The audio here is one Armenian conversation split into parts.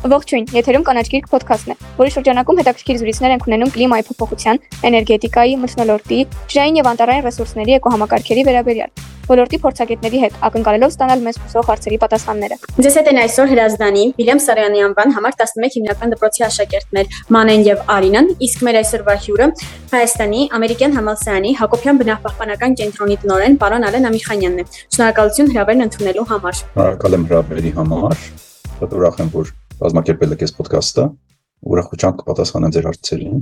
Ողջույն, եթերում կանաչ գիրք ոդքասթն է, որի շրջանակում հետաքրքիր զրույցներ ենք ունենում կլիմայի փոփոխության, էներգետիկայի, մթնոլորտի, ջրային եւ անտառային ռեսուրսների էկոհամակարգերի վերաբերյալ ոլորտի փորձագետների հետ ակնկալելով ստանալ մեզ հուսող հարցերի պատասխանները։ Ձեզ հետ են այսօր Հրազդանի Վիլյամ Սարյանի անվան համար 11 հիմնական դպրոցի աշակերտներ Մանեն եւ Արինան, իսկ մեր այսօրվա հյուրը Հայաստանի Ամերիկյան համալսարանի Հակոբյան բնապահպանական կենտրոնի տնօրեն պարոն Ալեն Ամիրխանյանն է։ Շնորհակալություն հրավերն ընդունելու համար։ Շնորհակալ եմ հրավերի համար։ Շատ ուրախ եմ, որ կազմակերպել եք այս ոդքասթը։ Ուրախությամբ կպատասխանեմ ձեր հարցերին։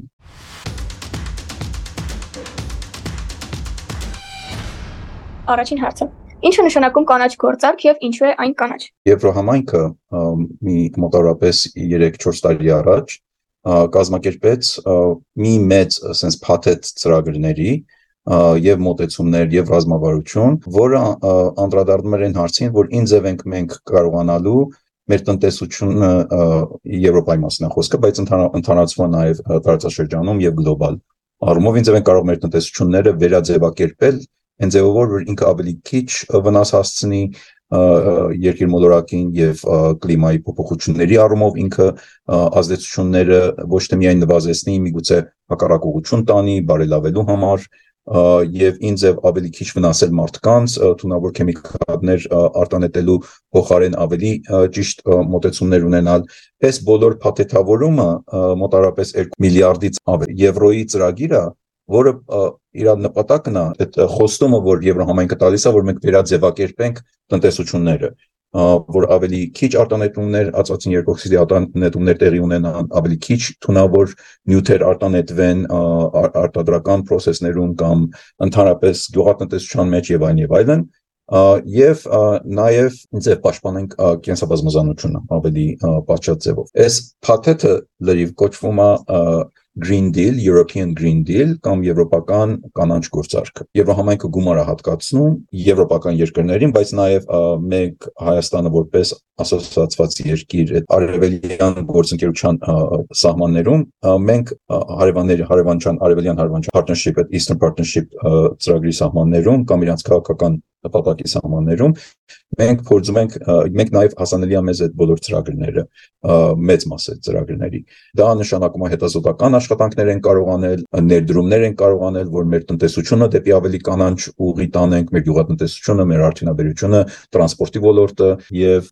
Առաջին հարցը. Ինչ է նշանակում կանաչ գործարք եւ ինչու է այն կանաչ։ Եվրոհամայնքը մի մոտավորապես 3-4 տարի առաջ կազմակերպեց մի մեծ sense փաթեթ ծրագրների եւ մոտեցումներ եւ ռազմավարություն, որը անդրադառնում էր այն հարցին, որ ինչ ձև ենք մենք կարողանալու մեր տնտեսությունը Եվրոպայի մասն է խոսքը, բայց ընդհանրացվում նաև տարածաշրջանում եւ գլոբալ առումով ինձ են կարող մեր տնտեսությունները վերաձևակերպել այն ձևով որ ինքը ավելի քիչ վնաս հասցնի երկիր մոլորակին եւ կլիմայի փոփոխությունների առումով ինքը ազդեցությունները ոչ թե միայն նվազեցնի, միգուցե հակառակողություն տանի բարելավելու համար եւ ինձ եւ ավելի քիչ վնասել մարդկանց թունավոր քեմիկալներ արտանետելու փոխարեն ավելի ճիշտ մոտեցումներ ունենալ այս բոլոր փաթեթավորումը մոտարապես 2 միլիարդից ավել եվրոյի ծրագիրը որը իր նպատակն է այդ խոստումը, որ Եվրոհամայնքը տալիս է, որ մենք վերաձևակերպենք տնտեսությունները, որ ավելի քիչ արտանետումներ, ածածին երկօքսիդի արտանետումներ տեղի ունենան, ավելի քիչ թունավոր նյութեր արտանետվեն արտադրական process-ներում կամ ընդհանրապես գյուղատնտեսության մեջ եւ այն եւ այլն եւ նաեւ ինձ պաշտպանենք կենսաբազմազանությունը ավելի պատշաճ ձևով։ Այս փաթեթը լրիվ կոչվում է Green Deal, European Green Deal կամ եվրոպական կանանչ գործարքը։ Եվրոհամայնքը գումար է հատկացնում եվրոպական երկրներին, բայց նաև մենք Հայաստանը որպես ասոցիացված երկիր այդ արևելյան գործընկերության սահմաններում մենք հարևանների հարևանչան արևելյան հարևանչան partnership, Eastern Partnership ծրագրի սահմաններում կամ իրանց քաղաքական նպատակի սահմաններում մենք փորձում ենք մենք նաև հասանելի է մեզ այդ բոլոր ծրագրերը մեծ մասը ծրագրերի դա նշանակում է հետազոտական աշխատանքներ են կարող անել ներդրումներ են կարող անել որ մեր տնտեսությունը դեպի ավելի կանանչ ուղի տանենք մեր գյուղատնտեսությունը մեր արդյունաբերությունը տրանսպորտի ոլորտը եւ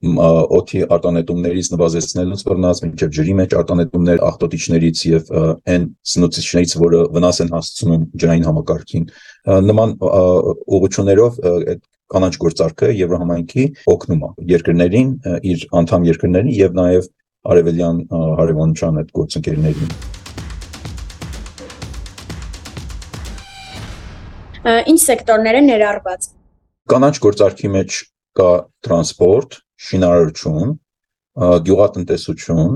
օթի արտանետումներից նվազեցնելուց բռնած մինչեւ ջրի մեջ արտանետումներ աղտոտիչներից եւ այն սնուցիչներից որը վնաս են հասցնում ջրային համակարգին նման ուղղություններով այդ կանաչ գործարքը Եվրոհամայնքի օգնում է երկրներին, իր անդամ երկրներին եւ նաեւ արևելյան հարևանության այդ գործընկերներին։ Ինչ սեկտորներ են ներառված։ Կանաչ գործարքի մեջ կա տրանսպորտ, շինարարություն, գյուղատնտեսություն,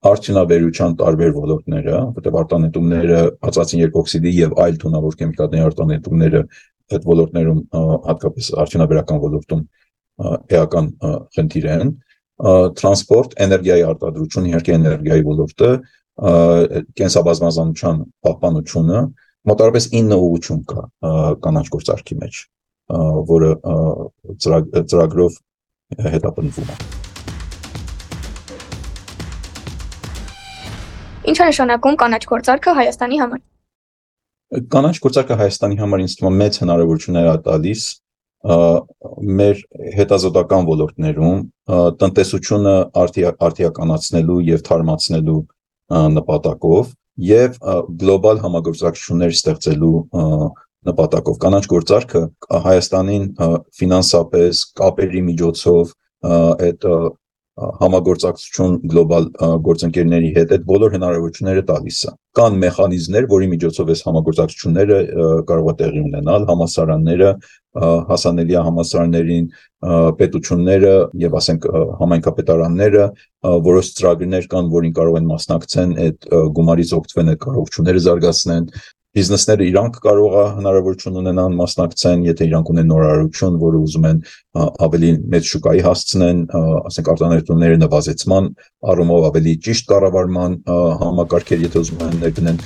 արդյունաբերության տարբեր ոլորտները, որտեղ արտանետումները, ածածին երկօքսիդի եւ այլ թունավոր քեմիկալների արտանետումները այդ ոլորտներում հատկապես արդյունաբերական ոլորտում էական խնդիր են տրանսպորտ, էներգիայի արտադրություն, իհարկե էներգիայի ոլորտը, կենսաբազմազանության պահպանությունը, մոտավորապես 9 ուղղություն կա կանաչ գործարքի մեջ, որը ծրագրով հետապնդվում է։ Ինչ է նշանակում կանաչ գործարքը Հայաստանի համար։ Կանաչ գործարքը Հայաստանի համար ինձ թվում է մեծ հնարավորություններ է տալիս մեր հետազոտական ոլորտներում տնտեսությունը արդիականացնելու եւ թարմացնելու նպատակով եւ գլոբալ համագործակցություններ ստեղծելու նպատակով կանաչ գործարքը Հայաստանին ֆինանսապես կապերի միջոցով այդ համագործակցություն գլոբալ գործընկերների հետ այդ բոլոր հնարավորությունները տալիս է կան մեխանիզմներ որի միջոցով այս համագործակցությունները կարող է տեղի ունենալ համասարանները հասանելի է համասարաններին պետությունները եւ ասենք համայնքապետարանները որոշ ծրագրեր կան որին կարող են մասնակցեն այդ գումարից օգտվեն այդ կարողությունները զարգացնեն բիզնեսները իրանք կարող է հնարավորություն ունենան մասնակցեն, եթե իրանք ունեն նորարարություն, որը ուզում են ավելի մեծ շուկայի հասցնեն, ասենք արտանետումների նվազեցման առումով ավելի ճիշտ կառավարման համակարգեր, եթե ուզում են ներդնեն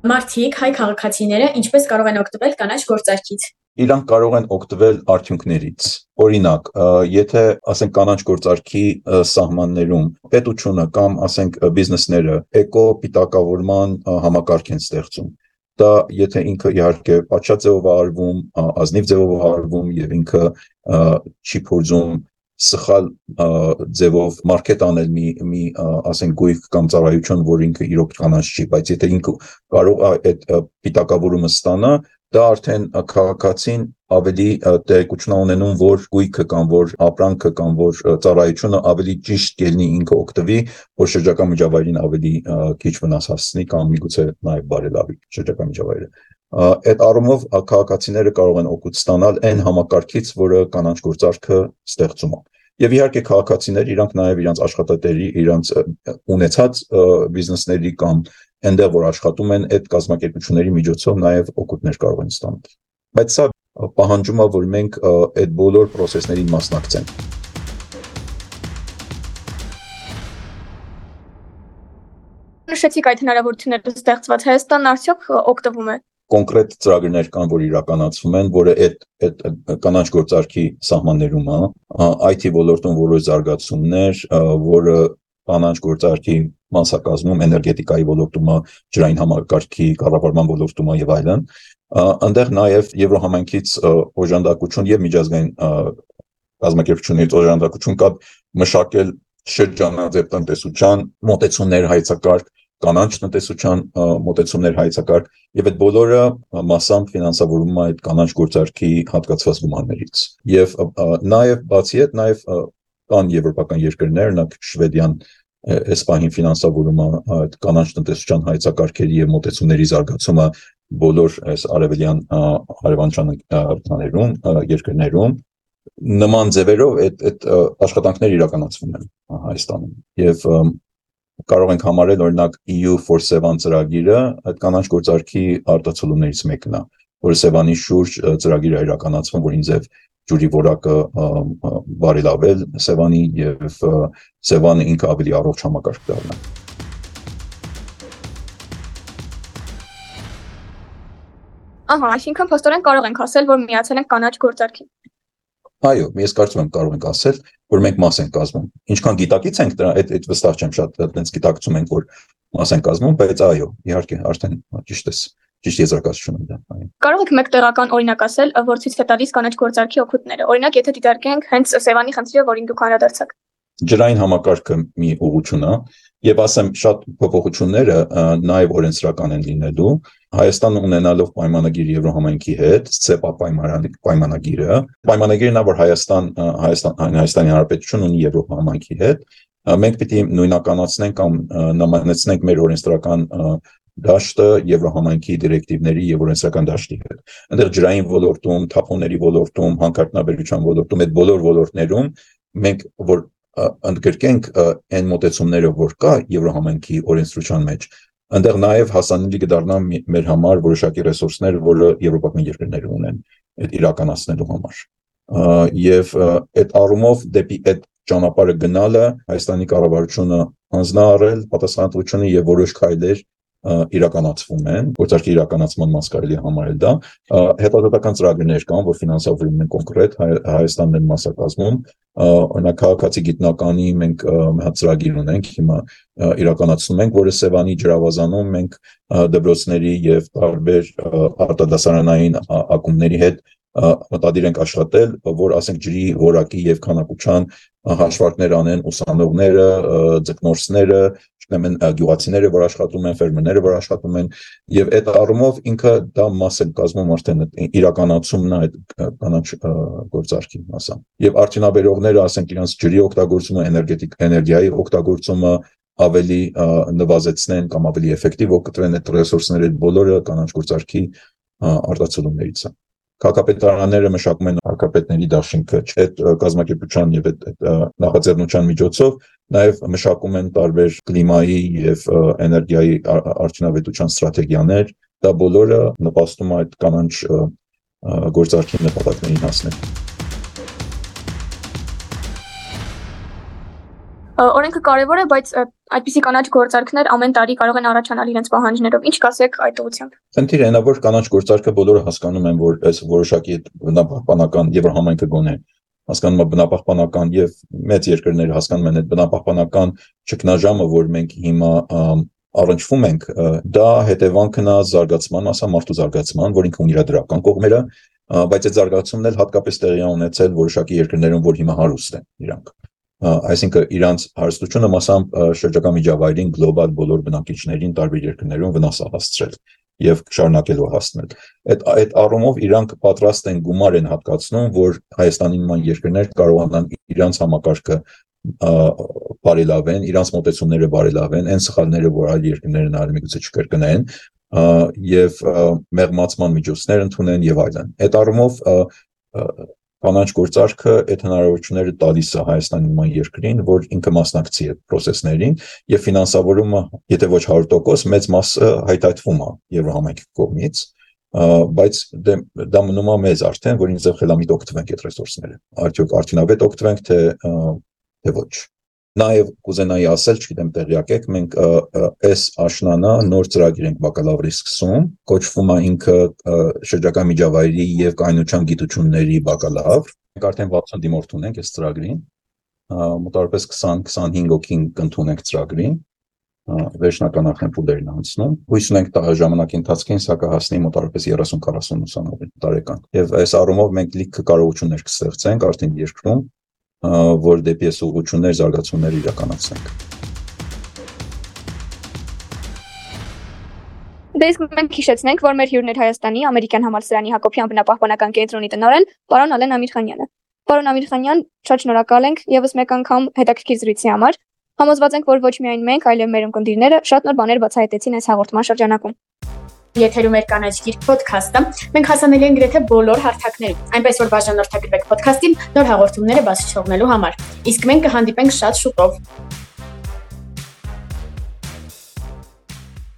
Մարդիկ, հայ քաղաքացիները ինչպես կարող են օգտվել կանաչ գործարքից։ իրանք կարող են օգտվել արդյունքներից։ Օրինակ, եթե ասենք կանաչ գործարքի սահմաններում պետությունը կամ ասենք բիզնեսները էկո պիտակավորման համակարգ են ստեղծում, դա եթե ինքը իհարկե պատշաճ ձևով արվում, ազնիվ ձևով արվում եւ ինքը չի փորձում սխալ ձևով մարքետ անել մի մի ասենք գույք կամ ծառայություն, որ ինքը իրոք կանաչ չի, բայց եթե ինքը կարող այդ պիտակավորումը ստանա, դա արդեն քաղաքացին ավելի տեղեկություն ունենում, որ գույքը կամ որ ապրանքը կամ որ ծառայությունը ավելի ճիշտ կլինի ինքը օգտվի, որ շրջակա միջավայրին ավելի քիչ վնաս հասցնի կամ միգուցե նաև բարելավի շրջակա միջավայրը։ Այդ առումով քաղաքացիները կարող են օգուտ ստանալ այն համակարգից, որը կանանչ գործարքը ստեղծում է։ Եվ իհարկե քաղաքացիներ իրանք նաև իրանք աշխատատերի, իրանք ունեցած բիզնեսների կամ այնտեղ որ աշխատում են այդ կազմակերպությունների միջոցով նաև օգուտներ կարող են ստանալ։ Բայց սա պահանջում է, որ մենք այդ բոլոր process-ներին մասնակցենք։ Նշեցիք այդ հնարավորությունները ստեղծված Հայաստանն արդյոք օգտվում է կոնկրետ ծրագրեր կան, որ իրականացվում են, որը այդ այդ կանաչ գործարքի սահմաններում է, IT ոլորտում որոշ զարգացումներ, որը կանաչ գործարքի մասնակազմում, էներգետիկայի ոլորտում, ջրային համակարգի կառավարման ոլորտում եւ այլն, այնտեղ նաև Եվրոհամայնքից օժանդակություն եւ միջազգային կազմակերպություններից օժանդակություն կա մշակել շրջանաձև տնտեսության մոտեցումներ հայցակարգ կանանչ տնտեսության մոտեցումներ հայցակարգ եւ այդ բոլորը massամբ ֆինանսավորվում է այդ կանանչ գործարքի հատկացված գումարներից եւ նաեւ բացի այդ նաեւ կան եվրոպական երկրներ, օրինակ Շվեդիան այս պահին ֆինանսավորումը այդ կանանչ տնտեսության հայցակարգերի եւ մոտեցումների զարգացումը բոլոր այս արևելյան արևանցյան բաներում երկրներում նման ձևերով այդ այդ աշխատանքները իրականացվում են Հայաստանում եւ կարող ենք համարել օրինակ EU for Sevan ծրագիրը այդ կանանչ գործարքի արտացոլումներից մեկն է որը Սևանի շուրջ ծրագիր է իրականացվում որ ինձ ջուրի որակը բարելավել Սևանի եւ Սևանը ինքը ավելի առողջ համակարգ դառնա Ահա, այսինքն փաստորեն կարող ենք ասել, որ միացել ենք կանաչ գործարքին։ Այո, ես կարծում եմ կարող ենք ասել, որ մենք մաս ենք կազմում։ Ինչքան գիտակից ենք դրա, այդ այդ վստահ չեմ շատ, այդպես գիտակցում ենք, որ մաս ենք կազմում, բայց այո, իհարկե, արդեն ճիշտ է ճիշտ եզրակացություն է դա։ Կարող եք մեկ տեղական օրինակ ասել, որ ցույց է տալիս կանաչ գործարքի օգուտները։ Օրինակ, եթե դիտարկենք հենց Սևանի խնդիրը, որին դուք անդրադարձաք ջրային համակարգը մի ուղղություն է եւ ասեմ շատ փոփոխությունները նաեւ օրենսդրական են լինելու Հայաստանը ունենալով պայմանագիր Եվրոհամայնքի հետ, ՑԵՊԱ պայմանագիրը, պայմանագիրն է, որ Հայաստան Հայաստան Հայաստանի Հանրապետություն ունի Եվրոհամայնքի հետ, մենք պիտի նույնականացնենք կամ նմանեցնենք մեր օրենսդրական դաշտը Եվրոհամայնքի դիրեկտիվների եւ օրենսդրական դաշտի հետ։ Այնտեղ ջրային ոլորտում, թափոնների ոլորտում, հանքարդյունաբերության ոլորտում, այդ բոլոր ոլորտներում մենք որ ընդգրկենք այն մոտեցումները, որ կա Եվրոհամայնքի օրենսդրության մեջ, այնտեղ նաև հասանելի կդառնա մեր համար որոշակի ռեսուրսներ, որը եվրոպական երկրները ունեն այդ իրականացնելու համար։ Եվ այդ առումով դեպի այդ ճանապարհը գնալը Հայաստանի կառավարությունը հանձնարարել պատասխանատվությունը եւ որոշ քայլեր իրականացվում են, գործարքի իրականացման մաս կարելի համարել դա։ Հետազոտական ծրագրեր կան, որ ֆինանսավորվում են կոնկրետ Հայաստանն են մասնակազմում։ Օրինակ քաղաքացի գիտնականի մենք ծրագիր ունենք, հիմա իրականացնում ենք, որը Սևանի ջրավազանում մենք դպրոցների եւ տարբեր արտադասարանային ակումբների հետ մտադիր ենք աշխատել, որ ասենք ջրի որակի եւ քանակության հաշվարկներ անեն ուսանողները, ձկնորսները, չգիտեմ, գյուղացիները, որ աշխատում են, ֆերմերները, որ աշխատում են, եւ այդ առումով ինքը դա մաս է կազմում արդեն իրականացումն այդ կանաչ գործարքի մասը։ Եվ արդյունաբերողները, ասենք, իրենց ջրի օգտագործումը, էներգետիկ էներգիայի օգտագործումը ավելի նվազեցնեն կամ ավելի էֆեկտիվ օգտվեն այդ ռեսուրսների բոլորը կանաչ գործարքի արտացոլումներից է քաղաքապետարանները մշակում են հակապետների դաշինքը այդ կազմակերպության եւ այդ նախաձեռնության միջոցով նաեւ մշակում են տարբեր կլիմայի եւ էներգիայի արդյունավետության ստրատեգիաներ դա բոլորը նպաստում է այդ կանանչ գործարքի նպատակներին հասնել օրենքը կարևոր է, բայց այդպիսի կանաչ գործարքներ ամեն տարի կարող են առաջանալ իրենց պահանջներով։ Ինչ կասեք այդ ուղղությամբ։ Խնդիրը այնա որ կանաչ գործարքը բոլորը հասկանում են, որ այս որոշակի բնապահպանական Եվրոհամայնքը գոնե հասկանում է բնապահպանական եւ մեծ երկրները հասկանում են այդ բնապահպանական ճգնաժամը, որ մենք հիմա առնչվում ենք, դա հետևանքն է զարգացման, ասա մարդու զարգացման, որ ինքը ունի իր դրական կողմերը, բայց այդ զարգացումն էլ հատկապես տեղի ունեցել որոշակի երկրներում, որ հիմա հարուստ են իրանք այսինքն իրանց հարստությունը մասամբ շրջակա միջավայրին գլոբալ բոլոր բնակիչներին տարբեր երկրներում վնաս հասցրել եւ շարունակելու հասնել։ Այդ այդ առումով իրանք պատրաստ են գումար են հատկացնում, որ Հայաստանի նման երկրներ կարողանան իրանց համակարգը բարելավեն, իրանց մոտեցումները բարելավեն, այն սխալները, որ այլ երկրները նարի միգուցե չկրկնեն, եւ մեղմացման միջոցներ ընդունեն եւ այլն։ Այդ առումով կանաչ գործարքը այդ հնարավորությունները տալիս է Հայաստանի նման երկրին, որ ինքը մասնակցի այդ process-ներին եւ ֆինանսավորումը, եթե ոչ 100%, մեծ մասը հայտարարվում է Եվրոհամայնքի կողմից, բայց դե, դա մնում է մեզ արդեն, որ ինձ խելամիտ օգտվենք այդ ռեսուրսները։ Արդյոք արդյունավետ օգտվենք թե թե ոչ։ Նաև կուզենայի ասել, չգիտեմ տեղյակ եք, մենք այս աշնանը նոր ծրագիր ենք բակալավրի սկսում, կոչվում է ինքը շրջակա միջավայրի եւ կայունության գիտությունների բակալավր։ Մենք արդեն 60 դիմորդ ունենք այս ծրագրին։ Մոտավորապես 20-25 հոգին կընդունենք ծրագրին վերջնական ախնապուլերն անցնում։ Հույս ունենք ժամանակի ընթացքին սա կհասնի մոտավորապես 30-40 ուսանողի տարեկան։ Եվ այս առումով մենք լիքը կարողություններ կստեղծենք արդեն երկրում որ դեպի այս ուղղություններ զարգացումներ իրականացնենք։ Դե իսկ մենք հիշեցնենք, որ մեր հյուրն էր Հայաստանի ամերիկյան համալսարանի Հակոբյան բնապահպանական կենտրոնի տնօրեն պարոն Ալեն Ամիրխանյանը։ Պարոն Ամիրխանյան, շատ շնորհակալ ենք եւս մեկ անգամ հետաքրքիր զրույցի համար։ Համոզված ենք, որ ոչ միայն մենք, այլև մեր ընկերները շատ նոր բաներ բացահայտեցին այս հաղորդման շրջանակում։ Եթերում է կանաչ գիրք ոդքասթը։ Մենք հասանելի ենք գրեթե բոլոր հարթակներում, այնպես որ բաժանորդագրվեք ոդքասթին նոր հաղորդումները բաց չթողնելու համար։ Իսկ մենք կհանդիպենք շատ շուտով։